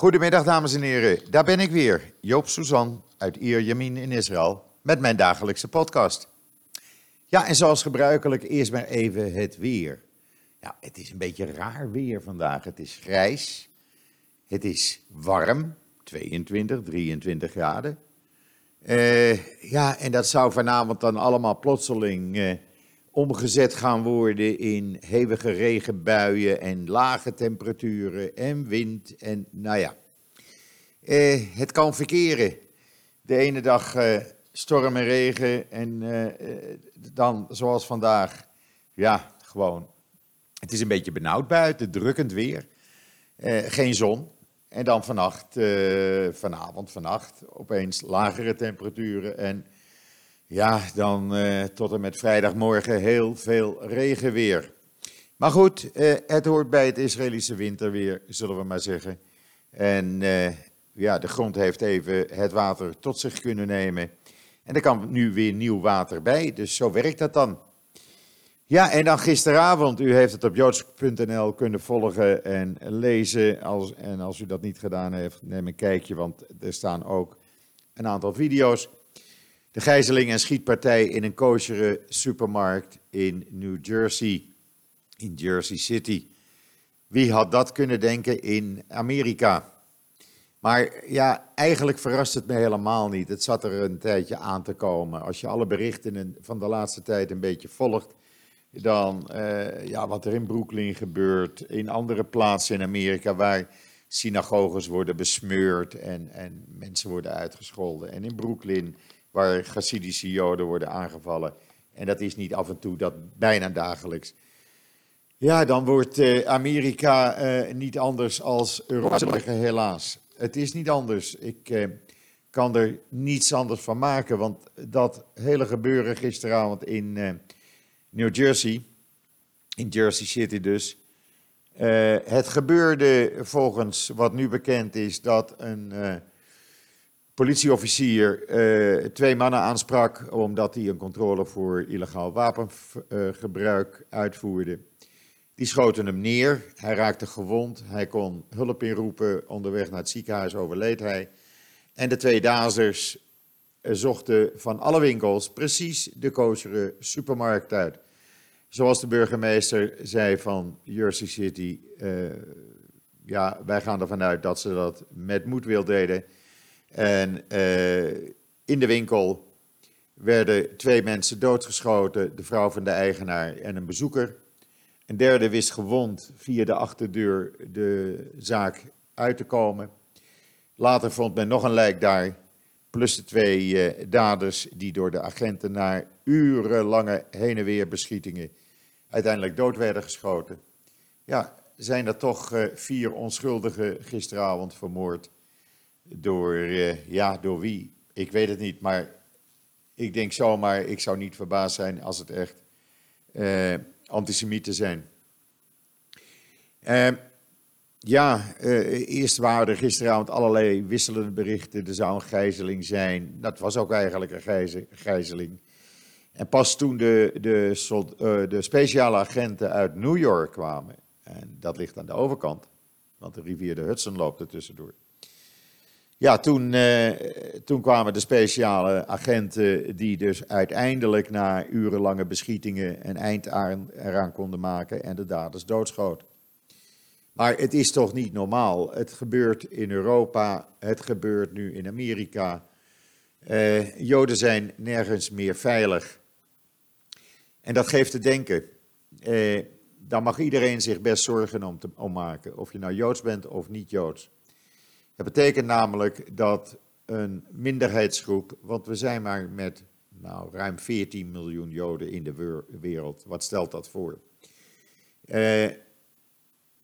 Goedemiddag, dames en heren. Daar ben ik weer, Joop Suzan uit Ierjemien in Israël, met mijn dagelijkse podcast. Ja, en zoals gebruikelijk, eerst maar even het weer. Ja, het is een beetje raar weer vandaag. Het is grijs, het is warm, 22, 23 graden. Uh, ja, en dat zou vanavond dan allemaal plotseling uh, omgezet gaan worden in hevige regenbuien en lage temperaturen en wind en nou ja. Uh, het kan verkeren. De ene dag storm en regen en dan zoals vandaag, ja, gewoon. Het is een beetje benauwd buiten, drukkend weer. geen zon. En dan vannacht, uh, vanavond, vannacht, opeens lagere temperaturen. En ja, dan uh, tot en met vrijdagmorgen heel veel regenweer. Maar goed, uh, het hoort bij het Israëlische winterweer, zullen we maar zeggen. En ja, de grond heeft even het water tot zich kunnen nemen. En er kan nu weer nieuw water bij, dus zo werkt dat dan. Ja, en dan gisteravond, u heeft het op joods.nl kunnen volgen en lezen. Als, en als u dat niet gedaan heeft, neem een kijkje, want er staan ook een aantal video's. De gijzeling en schietpartij in een kosheren supermarkt in New Jersey, in Jersey City. Wie had dat kunnen denken in Amerika? Maar ja, eigenlijk verrast het me helemaal niet. Het zat er een tijdje aan te komen. Als je alle berichten van de laatste tijd een beetje volgt, dan uh, ja, wat er in Brooklyn gebeurt, in andere plaatsen in Amerika waar synagoges worden besmeurd en, en mensen worden uitgescholden. En in Brooklyn waar Hasidische Joden worden aangevallen. En dat is niet af en toe, dat bijna dagelijks. Ja, dan wordt uh, Amerika uh, niet anders als Europa, helaas. Het is niet anders. Ik kan er niets anders van maken, want dat hele gebeuren gisteravond in New Jersey, in Jersey City dus. Het gebeurde volgens wat nu bekend is dat een politieofficier uh, twee mannen aansprak omdat hij een controle voor illegaal wapengebruik uitvoerde. Die schoten hem neer, hij raakte gewond, hij kon hulp inroepen, onderweg naar het ziekenhuis overleed hij. En de twee dazers zochten van alle winkels precies de kozere supermarkt uit. Zoals de burgemeester zei van Jersey City, uh, ja, wij gaan ervan uit dat ze dat met moedwil deden. En uh, in de winkel werden twee mensen doodgeschoten, de vrouw van de eigenaar en een bezoeker. Een derde wist gewond via de achterdeur de zaak uit te komen. Later vond men nog een lijk daar, plus de twee uh, daders die door de agenten na urenlange heen en weer beschietingen uiteindelijk dood werden geschoten. Ja, zijn er toch uh, vier onschuldigen gisteravond vermoord. Door, uh, ja, door wie? Ik weet het niet, maar ik denk zomaar, ik zou niet verbaasd zijn als het echt uh, antisemieten zijn. Ehm, ja, eerst waren er gisteravond allerlei wisselende berichten. Er zou een gijzeling zijn. Dat was ook eigenlijk een gijzeling. En pas toen de, de, de speciale agenten uit New York kwamen, en dat ligt aan de overkant, want de rivier de Hudson loopt er tussendoor. Ja, toen, uh, toen kwamen de speciale agenten die dus uiteindelijk na urenlange beschietingen een eind aan, eraan konden maken en de daders doodschoten. Maar het is toch niet normaal. Het gebeurt in Europa, het gebeurt nu in Amerika. Uh, Joden zijn nergens meer veilig. En dat geeft te denken. Eh, daar mag iedereen zich best zorgen om, te, om maken, of je nou Joods bent of niet Joods. Dat betekent namelijk dat een minderheidsgroep, want we zijn maar met nou, ruim 14 miljoen Joden in de wereld. Wat stelt dat voor? Uh,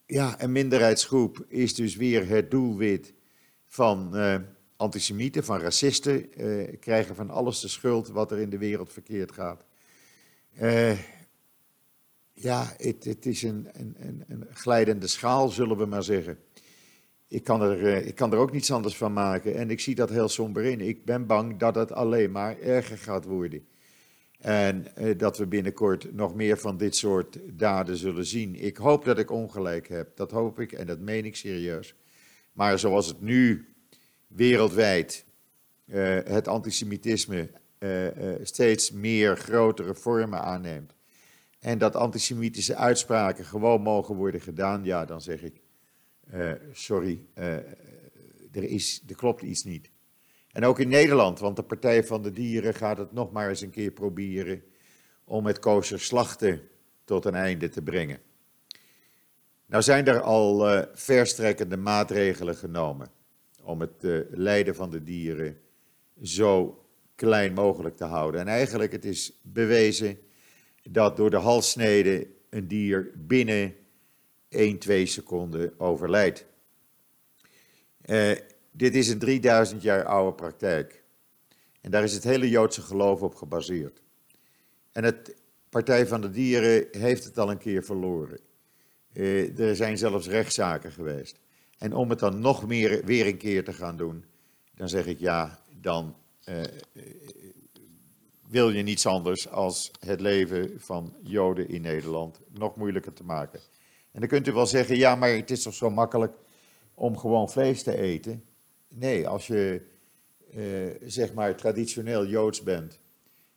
ja, een minderheidsgroep is dus weer het doelwit van uh, antisemieten, van racisten, uh, krijgen van alles de schuld wat er in de wereld verkeerd gaat. Ja, het, het is een, een, een, glijdende schaal, zullen we maar zeggen. Ik kan, er, uh, ik kan er ook niets anders van maken en ik zie dat heel somber in. Ik ben bang dat het alleen maar erger gaat worden. En uh, dat we binnenkort nog meer van dit soort daden zullen zien. Ik hoop dat ik ongelijk heb, dat hoop ik en dat meen ik serieus. Maar zoals het nu wereldwijd uh, het antisemitisme uh, uh, steeds meer grotere vormen aanneemt. En dat antisemitische uitspraken gewoon mogen worden gedaan, ja, dan zeg ik, sorry, er, is, klopt iets niet. En ook in Nederland, want de Partij van de Dieren gaat het nog maar eens een keer proberen om het kosher slachten tot een einde te brengen. Nou zijn er al uh, verstrekkende maatregelen genomen om het uh, lijden van de dieren zo klein mogelijk te houden. En eigenlijk het is bewezen dat door de halssnede een dier binnen 1, 2 seconden overlijdt. Uh, dit is een 3000 jaar oude praktijk. En daar is het hele Joodse geloof op gebaseerd. En het Partij van de Dieren heeft het al een keer verloren. Uh, er zijn zelfs rechtszaken geweest. En om het dan nog meer weer een keer te gaan doen, dan zeg ik ja, dan uh, wil je niets anders als het leven van Joden in Nederland nog moeilijker te maken. En dan kunt u wel zeggen, ja, maar het is toch zo makkelijk om gewoon vlees te eten. Nee, als je uh, zeg maar traditioneel Joods bent,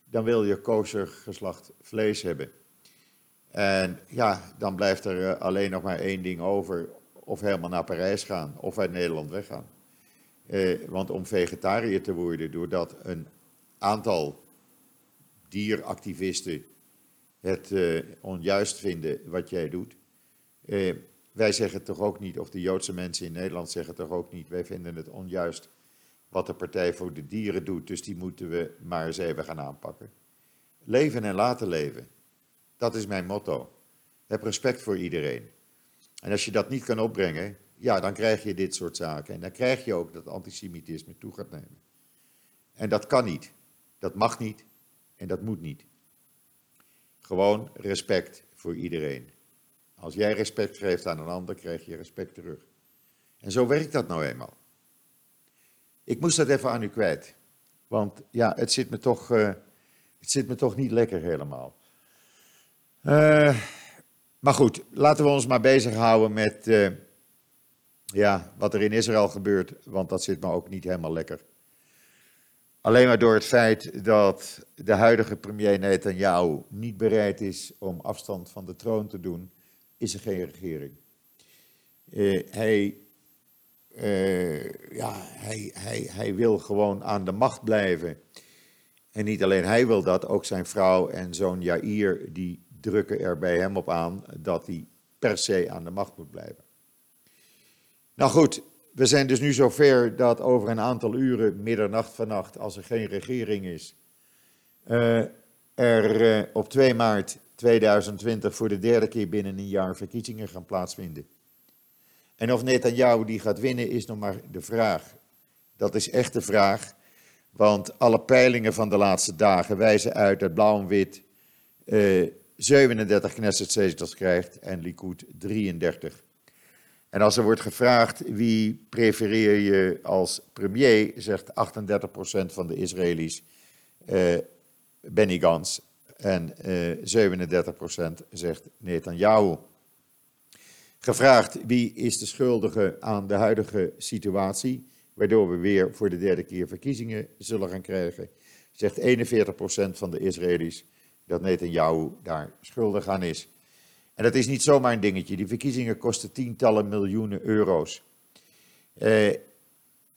dan wil je kosher geslacht vlees hebben. En ja, dan blijft er alleen nog maar één ding over. Of helemaal naar Parijs gaan, of uit Nederland weggaan. Eh, want om vegetariër te worden, doordat een aantal dieractivisten het eh, onjuist vinden wat jij doet. Eh, wij zeggen toch ook niet, of de Joodse mensen in Nederland zeggen toch ook niet, wij vinden het onjuist wat de Partij voor de Dieren doet, dus die moeten we maar eens even gaan aanpakken. Leven en laten leven. Dat is mijn motto. Heb respect voor iedereen. En als je dat niet kan opbrengen, ja, dan krijg je dit soort zaken. En dan krijg je ook dat antisemitisme toe gaat nemen. En dat kan niet. Dat mag niet. En dat moet niet. Gewoon respect voor iedereen. Als jij respect geeft aan een ander, krijg je respect terug. En zo werkt dat nou eenmaal. Ik moest dat even aan u kwijt. Want ja, het zit me toch, uh, het zit me toch niet lekker helemaal. Uh, maar goed, laten we ons maar bezighouden met uh, ja, wat er in Israël gebeurt, want dat zit me ook niet helemaal lekker. Alleen maar door het feit dat de huidige premier Netanyahu niet bereid is om afstand van de troon te doen, is er geen regering. Uh, hij, uh, ja, hij, hij, hij wil gewoon aan de macht blijven. En niet alleen hij wil dat, ook zijn vrouw en zoon Jair, die drukken er bij hem op aan dat hij per se aan de macht moet blijven. Nou goed, we zijn dus nu zover dat over een aantal uren, middernacht vannacht, als er geen regering is, uh, er op 2 maart 2020 voor de derde keer binnen een jaar verkiezingen gaan plaatsvinden. En of Netanyahu die gaat winnen is nog maar de vraag. Dat is echt de vraag, want alle peilingen van de laatste dagen wijzen uit dat blauw en wit uh, 37 Knesset-zetels krijgt en Likud 33. En als er wordt gevraagd wie prefereer je als premier, zegt 38% van de Israëli's uh, Benny Gantz en uh, 37% zegt Netanyahu. Gevraagd wie is de schuldige aan de huidige situatie, waardoor we weer voor de derde keer verkiezingen zullen gaan krijgen, zegt 41% van de Israëli's dat Netanyahu daar schuldig aan is. En dat is niet zomaar een dingetje. Die verkiezingen kosten tientallen miljoenen euro's. Eh,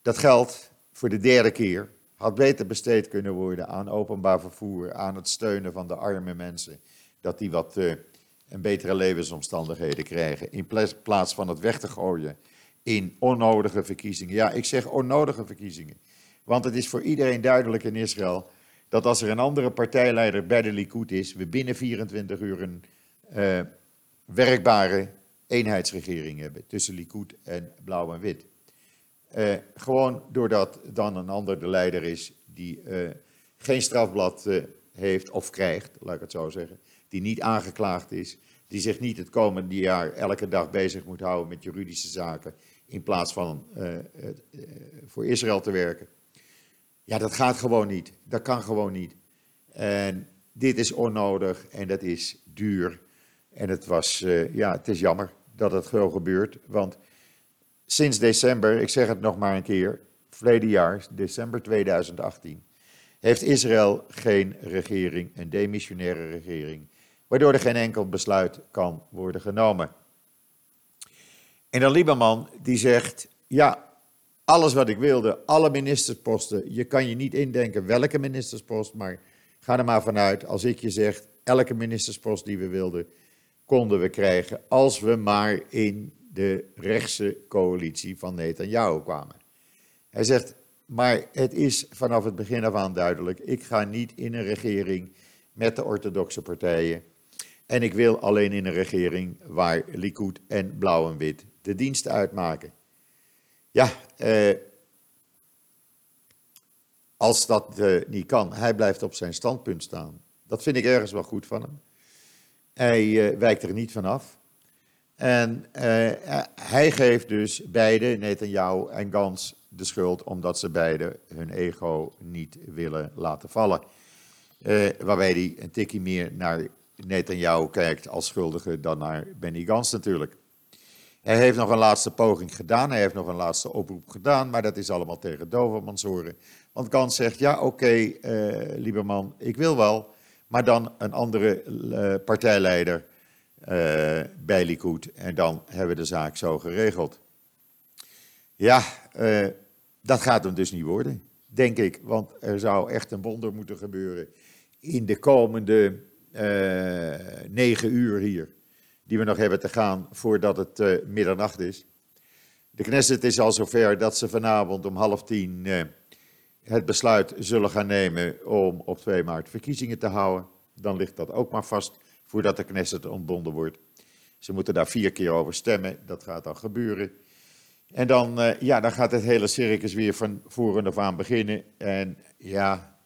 dat geld voor de derde keer had beter besteed kunnen worden aan openbaar vervoer, aan het steunen van de arme mensen, dat die wat uh, een betere levensomstandigheden krijgen, in plaats van het weg te gooien in onnodige verkiezingen. Ja, ik zeg onnodige verkiezingen, want het is voor iedereen duidelijk in Israël dat als er een andere partijleider bij de Likud is, we binnen 24 uur een uh, werkbare eenheidsregering hebben tussen Likud en Blauw en Wit. Uh, gewoon doordat dan een ander de leider is die uh, geen strafblad heeft of krijgt, laat ik het zo zeggen, die niet aangeklaagd is, die zich niet het komende jaar elke dag bezig moet houden met juridische zaken in plaats van voor Israël te werken. Ja, dat gaat gewoon niet. Dat kan gewoon niet. En dit is onnodig en dat is duur. En het was, ja, het is jammer dat het gewoon gebeurt. Want sinds december, ik zeg het nog maar een keer, verleden jaar, december 2018, heeft Israël geen regering, een demissionaire regering, waardoor er geen enkel besluit kan worden genomen. En dan Lieberman die zegt, ja, alles wat ik wilde, alle ministersposten, je kan je niet indenken welke ministerspost, maar ga er maar vanuit, als ik je zeg, elke ministerspost die we wilden, konden we krijgen als we maar in de rechtse coalitie van Netanyahu kwamen. Hij zegt, maar het is vanaf het begin af aan duidelijk, ik ga niet in een regering met de orthodoxe partijen. En ik wil alleen in een regering waar Likud en Blauw en Wit de dienst uitmaken. Ja, eh, als dat eh, niet kan, hij blijft op zijn standpunt staan. Dat vind ik ergens wel goed van hem. Hij uh, wijkt er niet van af. En uh, hij geeft dus beide, Netanyahu en Gans, de schuld omdat ze beide hun ego niet willen laten vallen. Uh, waarbij hij een tikje meer naar Netanyahu kijkt als schuldige dan naar Benny Gans natuurlijk. Hij heeft nog een laatste poging gedaan, hij heeft nog een laatste oproep gedaan, maar dat is allemaal tegen Dovermans horen. Want Gans zegt, ja oké, okay, uh, Lieberman, ik wil wel, maar dan een andere partijleider bij Likud en dan hebben we de zaak zo geregeld. Ja, dat gaat hem dus niet worden, denk ik, want er zou echt een wonder moeten gebeuren in de komende negen uur hier die we nog hebben te gaan voordat het middernacht is. De Knesset is al zover dat ze vanavond om half tien het besluit zullen gaan nemen om op 2 maart verkiezingen te houden. Dan ligt dat ook maar vast voordat de Knesset ontbonden wordt. Ze moeten daar vier keer over stemmen, dat gaat dan gebeuren. En dan, uh, ja, dan gaat het hele circus weer van voren af aan beginnen. En ja,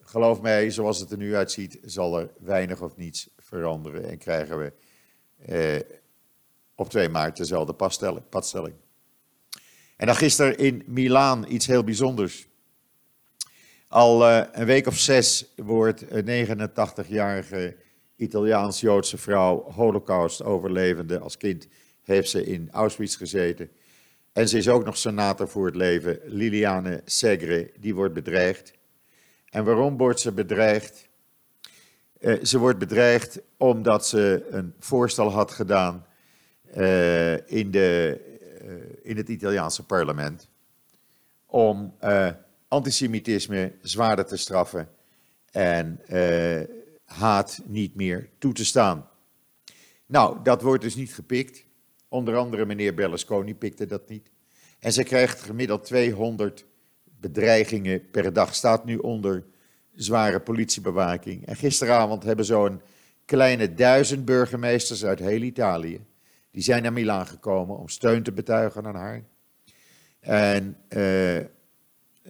geloof mij, zoals het er nu uitziet, zal er weinig of niets veranderen. En krijgen we eh, op 2 maart dezelfde padstelling. En dan gisteren in Milaan iets heel bijzonders. Al uh, een week of zes wordt een 89-jarige Italiaans-Joodse vrouw, holocaust-overlevende als kind, heeft ze in Auschwitz gezeten. En ze is ook nog senator voor het leven, Liliane Segre, die wordt bedreigd. En waarom wordt ze bedreigd? Uh, ze wordt bedreigd omdat ze een voorstel had gedaan uh, in, de, uh, in het Italiaanse parlement om antisemitisme zwaarder te straffen en haat niet meer toe te staan. Nou, dat wordt dus niet gepikt. Onder andere meneer Berlusconi pikte dat niet. En ze krijgt gemiddeld 200 bedreigingen per dag. Staat nu onder zware politiebewaking. En gisteravond hebben zo'n kleine duizend burgemeesters uit heel Italië, die zijn naar Milaan gekomen om steun te betuigen aan haar. En uh,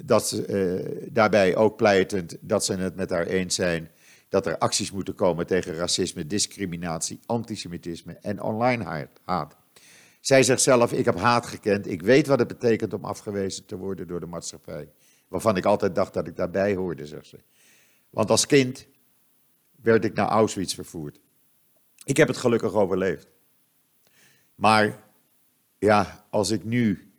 dat, uh, daarbij ook pleitend dat ze het met haar eens zijn dat er acties moeten komen tegen racisme, discriminatie, antisemitisme en online haat. Zij zegt zelf, ik heb haat gekend, ik weet wat het betekent om afgewezen te worden door de maatschappij. Waarvan ik altijd dacht dat ik daarbij hoorde, zegt ze. Want als kind werd ik naar Auschwitz vervoerd. Ik heb het gelukkig overleefd. Maar ja, als ik nu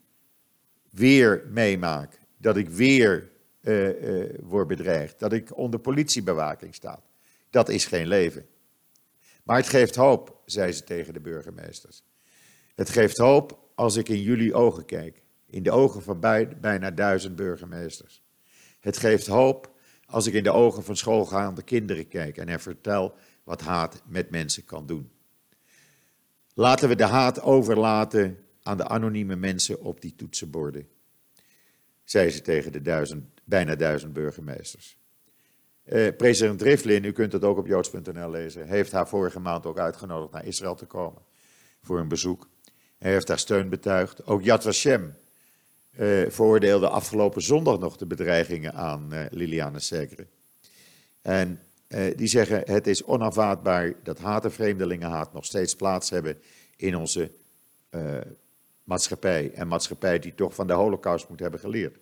weer meemaak dat ik weer uh, word bedreigd, dat ik onder politiebewaking sta, dat is geen leven. Maar het geeft hoop, zei ze tegen de burgemeesters. Het geeft hoop als ik in jullie ogen kijk, in de ogen van bijna duizend burgemeesters. Het geeft hoop als ik in de ogen van schoolgaande kinderen kijk en er vertel wat haat met mensen kan doen. Laten we de haat overlaten aan de anonieme mensen op die toetsenborden, zei ze tegen de duizend, bijna duizend burgemeesters. Eh, president Rivlin, u kunt het ook op joods.nl lezen, heeft haar vorige maand ook uitgenodigd naar Israël te komen voor een bezoek. Hij heeft haar steun betuigd. Ook Yad Vashem, uh, veroordeelde afgelopen zondag nog de bedreigingen aan uh, Liliane Segre. En die zeggen het is onaanvaardbaar dat haat en vreemdelingenhaat nog steeds plaats hebben in onze maatschappij. En maatschappij die toch van de holocaust moet hebben geleerd.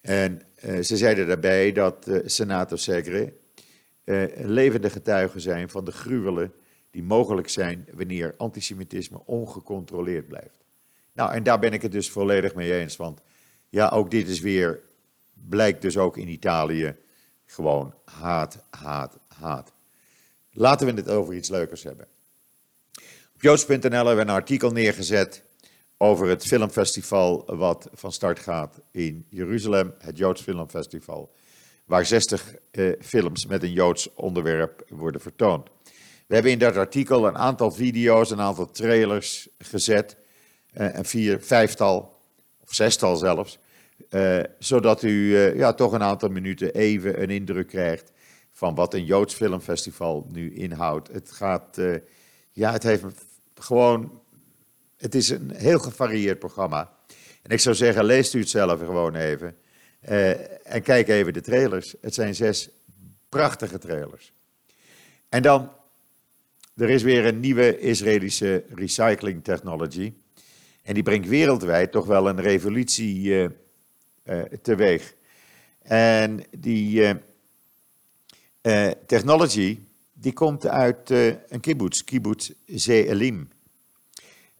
En ze zeiden daarbij dat senator Segre een levende getuige zijn van de gruwelen die mogelijk zijn wanneer antisemitisme ongecontroleerd blijft. Nou, en daar ben ik het dus volledig mee eens. Want ja, ook dit is weer, blijkt dus ook in Italië, gewoon haat, haat, haat. Laten we het over iets leukers hebben. Op joods.nl hebben we een artikel neergezet over het filmfestival wat van start gaat in Jeruzalem, het Joods Filmfestival, waar 60 eh, films met een Joods onderwerp worden vertoond. We hebben in dat artikel een aantal video's, een aantal trailers gezet, eh, een vier, vijftal of zestal zelfs, eh, zodat u eh, ja, toch een aantal minuten even een indruk krijgt van wat een Joods filmfestival nu inhoudt. Het gaat, ja, het heeft gewoon, het is een heel gevarieerd programma. En ik zou zeggen, leest u het zelf gewoon even eh, en kijk even de trailers. Het zijn zes prachtige trailers. En dan, er is weer een nieuwe Israëlische recycling technology. En die brengt wereldwijd toch wel een revolutie uh, uh, teweeg. En die technology, die komt uit een kibbutz, kibbutz Zeelim.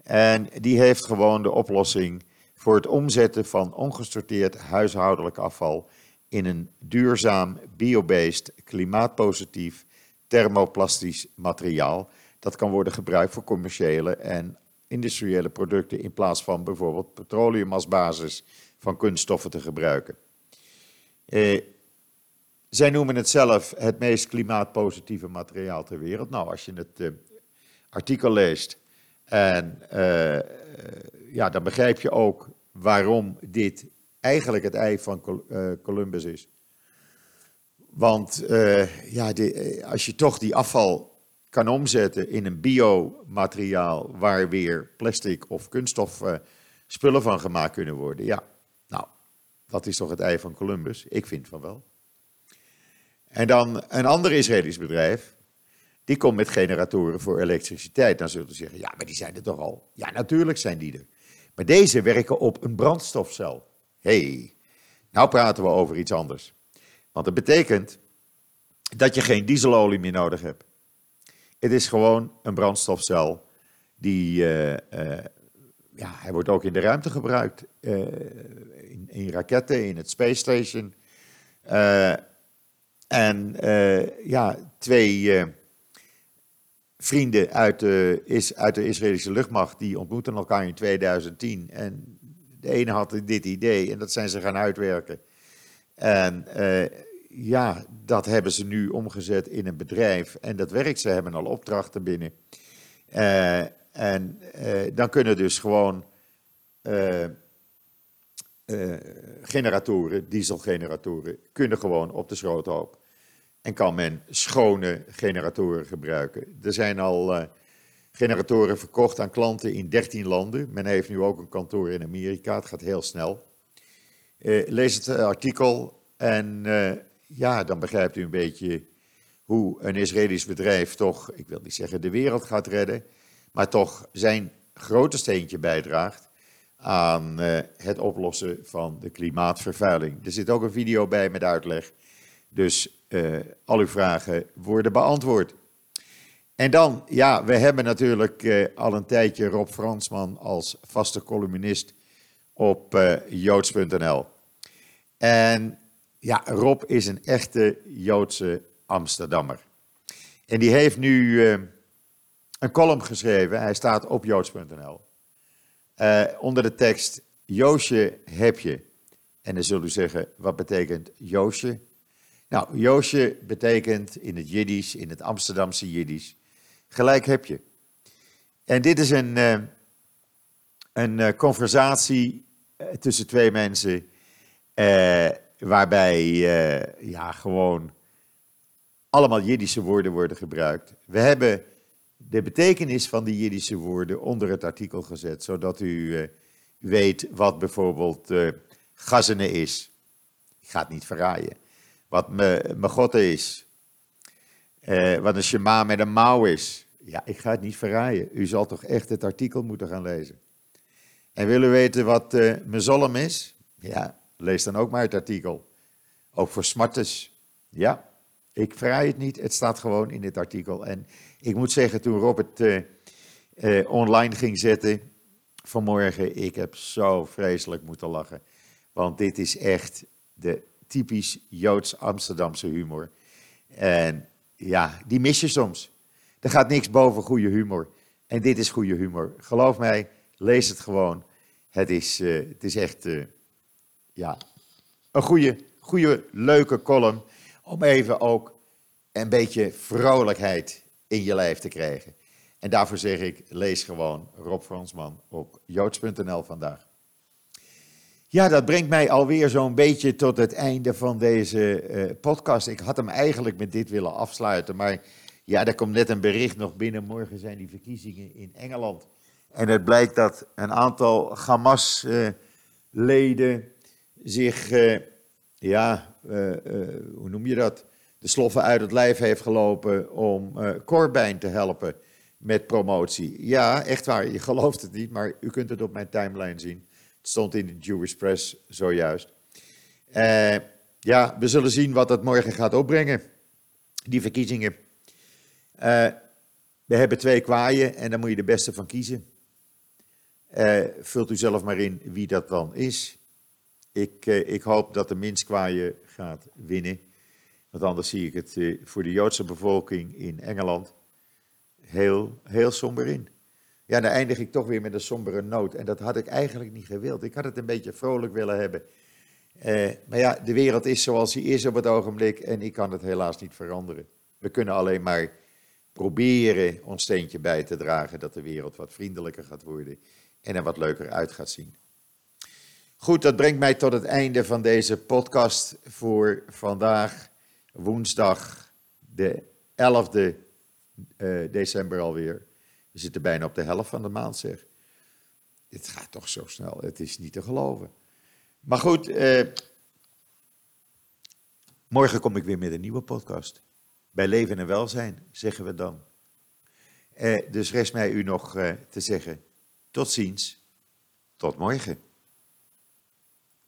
En die heeft gewoon de oplossing voor het omzetten van ongesorteerd huishoudelijk afval in een duurzaam, biobased, klimaatpositief, thermoplastisch materiaal. Dat kan worden gebruikt voor commerciële en industriële producten in plaats van bijvoorbeeld petroleum als basis van kunststoffen te gebruiken. Eh, zij noemen het zelf het meest klimaatpositieve materiaal ter wereld. Nou, als je het uh, artikel leest, en, uh, ja, dan begrijp je ook waarom dit eigenlijk het ei van Columbus is. Want ja, als je toch die afval kan omzetten in een biomateriaal waar weer plastic of kunststof spullen van gemaakt kunnen worden. Ja, nou, dat is toch het ei van Columbus? Ik vind van wel. En dan een ander Israëlisch bedrijf, die komt met generatoren voor elektriciteit. Dan zullen ze zeggen, ja, maar die zijn er toch al? Ja, natuurlijk zijn die er. Maar deze werken op een brandstofcel. hey, nou praten we over iets anders. Want dat betekent dat je geen dieselolie meer nodig hebt. Het is gewoon een brandstofcel die, uh, uh, ja, hij wordt ook in de ruimte gebruikt, uh, in, in, raketten, in het Space Station. En ja, twee vrienden uit de, is, uit de Israëlische luchtmacht, die ontmoeten elkaar in 2010. En de ene had dit idee en dat zijn ze gaan uitwerken. En ja, dat hebben ze nu omgezet in een bedrijf en dat werkt. Ze hebben al opdrachten binnen. En dan kunnen dus gewoon generatoren, dieselgeneratoren, kunnen gewoon op de schroothoop. En kan men schone generatoren gebruiken. Er zijn al generatoren verkocht aan klanten in 13 landen. Men heeft nu ook een kantoor in Amerika. Het gaat heel snel. lees het artikel en ja, dan begrijpt u een beetje hoe een Israëlisch bedrijf toch, ik wil niet zeggen de wereld gaat redden, maar toch zijn grote steentje bijdraagt aan uh, het oplossen van de klimaatvervuiling. Er zit ook een video bij met uitleg, dus uh, al uw vragen worden beantwoord. En dan, ja, we hebben natuurlijk uh, al een tijdje Rob Fransman als vaste columnist op joods.nl. En ja, Rob is een echte Joodse Amsterdammer. En die heeft nu een column geschreven, hij staat op joods.nl, eh, onder de tekst Joosje heb je. En dan zult u zeggen, wat betekent Joosje? Nou, Joosje betekent in het Jiddisch, in het Amsterdamse Jiddisch, gelijk heb je. En dit is een, uh, een conversatie tussen twee mensen waarbij ja, gewoon allemaal Jiddische woorden worden gebruikt. We hebben de betekenis van die Jiddische woorden onder het artikel gezet, zodat u uh, weet wat bijvoorbeeld uh, gazene is. Ik ga het niet verraaien. Wat me, megotte is. wat een shema met een mouw is. Ja, ik ga het niet verraaien. U zal toch echt het artikel moeten gaan lezen. En willen weten wat uh, is? Ja, Lees dan ook maar het artikel. Ook voor smartes. Ja, ik vraag het niet, het staat gewoon in dit artikel. En ik moet zeggen, toen Robert uh, uh, online ging zetten, vanmorgen, ik heb zo vreselijk moeten lachen. Want dit is echt de typisch Joods-Amsterdamse humor. En ja, die mis je soms. Er gaat niks boven goede humor. En dit is goede humor. Geloof mij, lees het gewoon. Het is, uh, het is echt ja, een goede, goede, leuke column. Om even ook een beetje vrolijkheid in je lijf te krijgen. En daarvoor zeg ik, lees gewoon Rob Fransman op joods.nl vandaag. Ja, dat brengt mij alweer zo'n beetje tot het einde van deze uh, podcast. Ik had hem eigenlijk met dit willen afsluiten, maar ja, er komt net een bericht nog binnen. Morgen zijn die verkiezingen in Engeland. En het blijkt dat een aantal Hamas-leden uh, zich, uh, ja, hoe noem je dat? De sloffen uit het lijf heeft gelopen om Corbijn te helpen met promotie. Ja, echt waar, je gelooft het niet, maar u kunt het op mijn timeline zien. Het stond in de Jewish Press zojuist. Uh, ja, we zullen zien wat het morgen gaat opbrengen, die verkiezingen. Uh, we hebben twee kwaaien en daar moet je de beste van kiezen. Uh, vult u zelf maar in wie dat dan is. Ik, ik hoop dat de minst gaat winnen. Want anders zie ik het voor de Joodse bevolking in Engeland heel, heel somber in. Ja, dan eindig ik toch weer met een sombere noot. En dat had ik eigenlijk niet gewild. Ik had het een beetje vrolijk willen hebben. Eh, maar ja, de wereld is zoals die is op het ogenblik en ik kan het helaas niet veranderen. We kunnen alleen maar proberen ons steentje bij te dragen dat de wereld wat vriendelijker gaat worden en er wat leuker uit gaat zien. Goed, dat brengt mij tot het einde van deze podcast voor vandaag, woensdag de 11e uh, december alweer. We zitten bijna op de helft van de maand, zeg. Het gaat toch zo snel, het is niet te geloven. Maar goed, uh, morgen kom ik weer met een nieuwe podcast. Bij Leven en Welzijn, zeggen we dan. Uh, dus rest mij u nog te zeggen, tot ziens, tot morgen.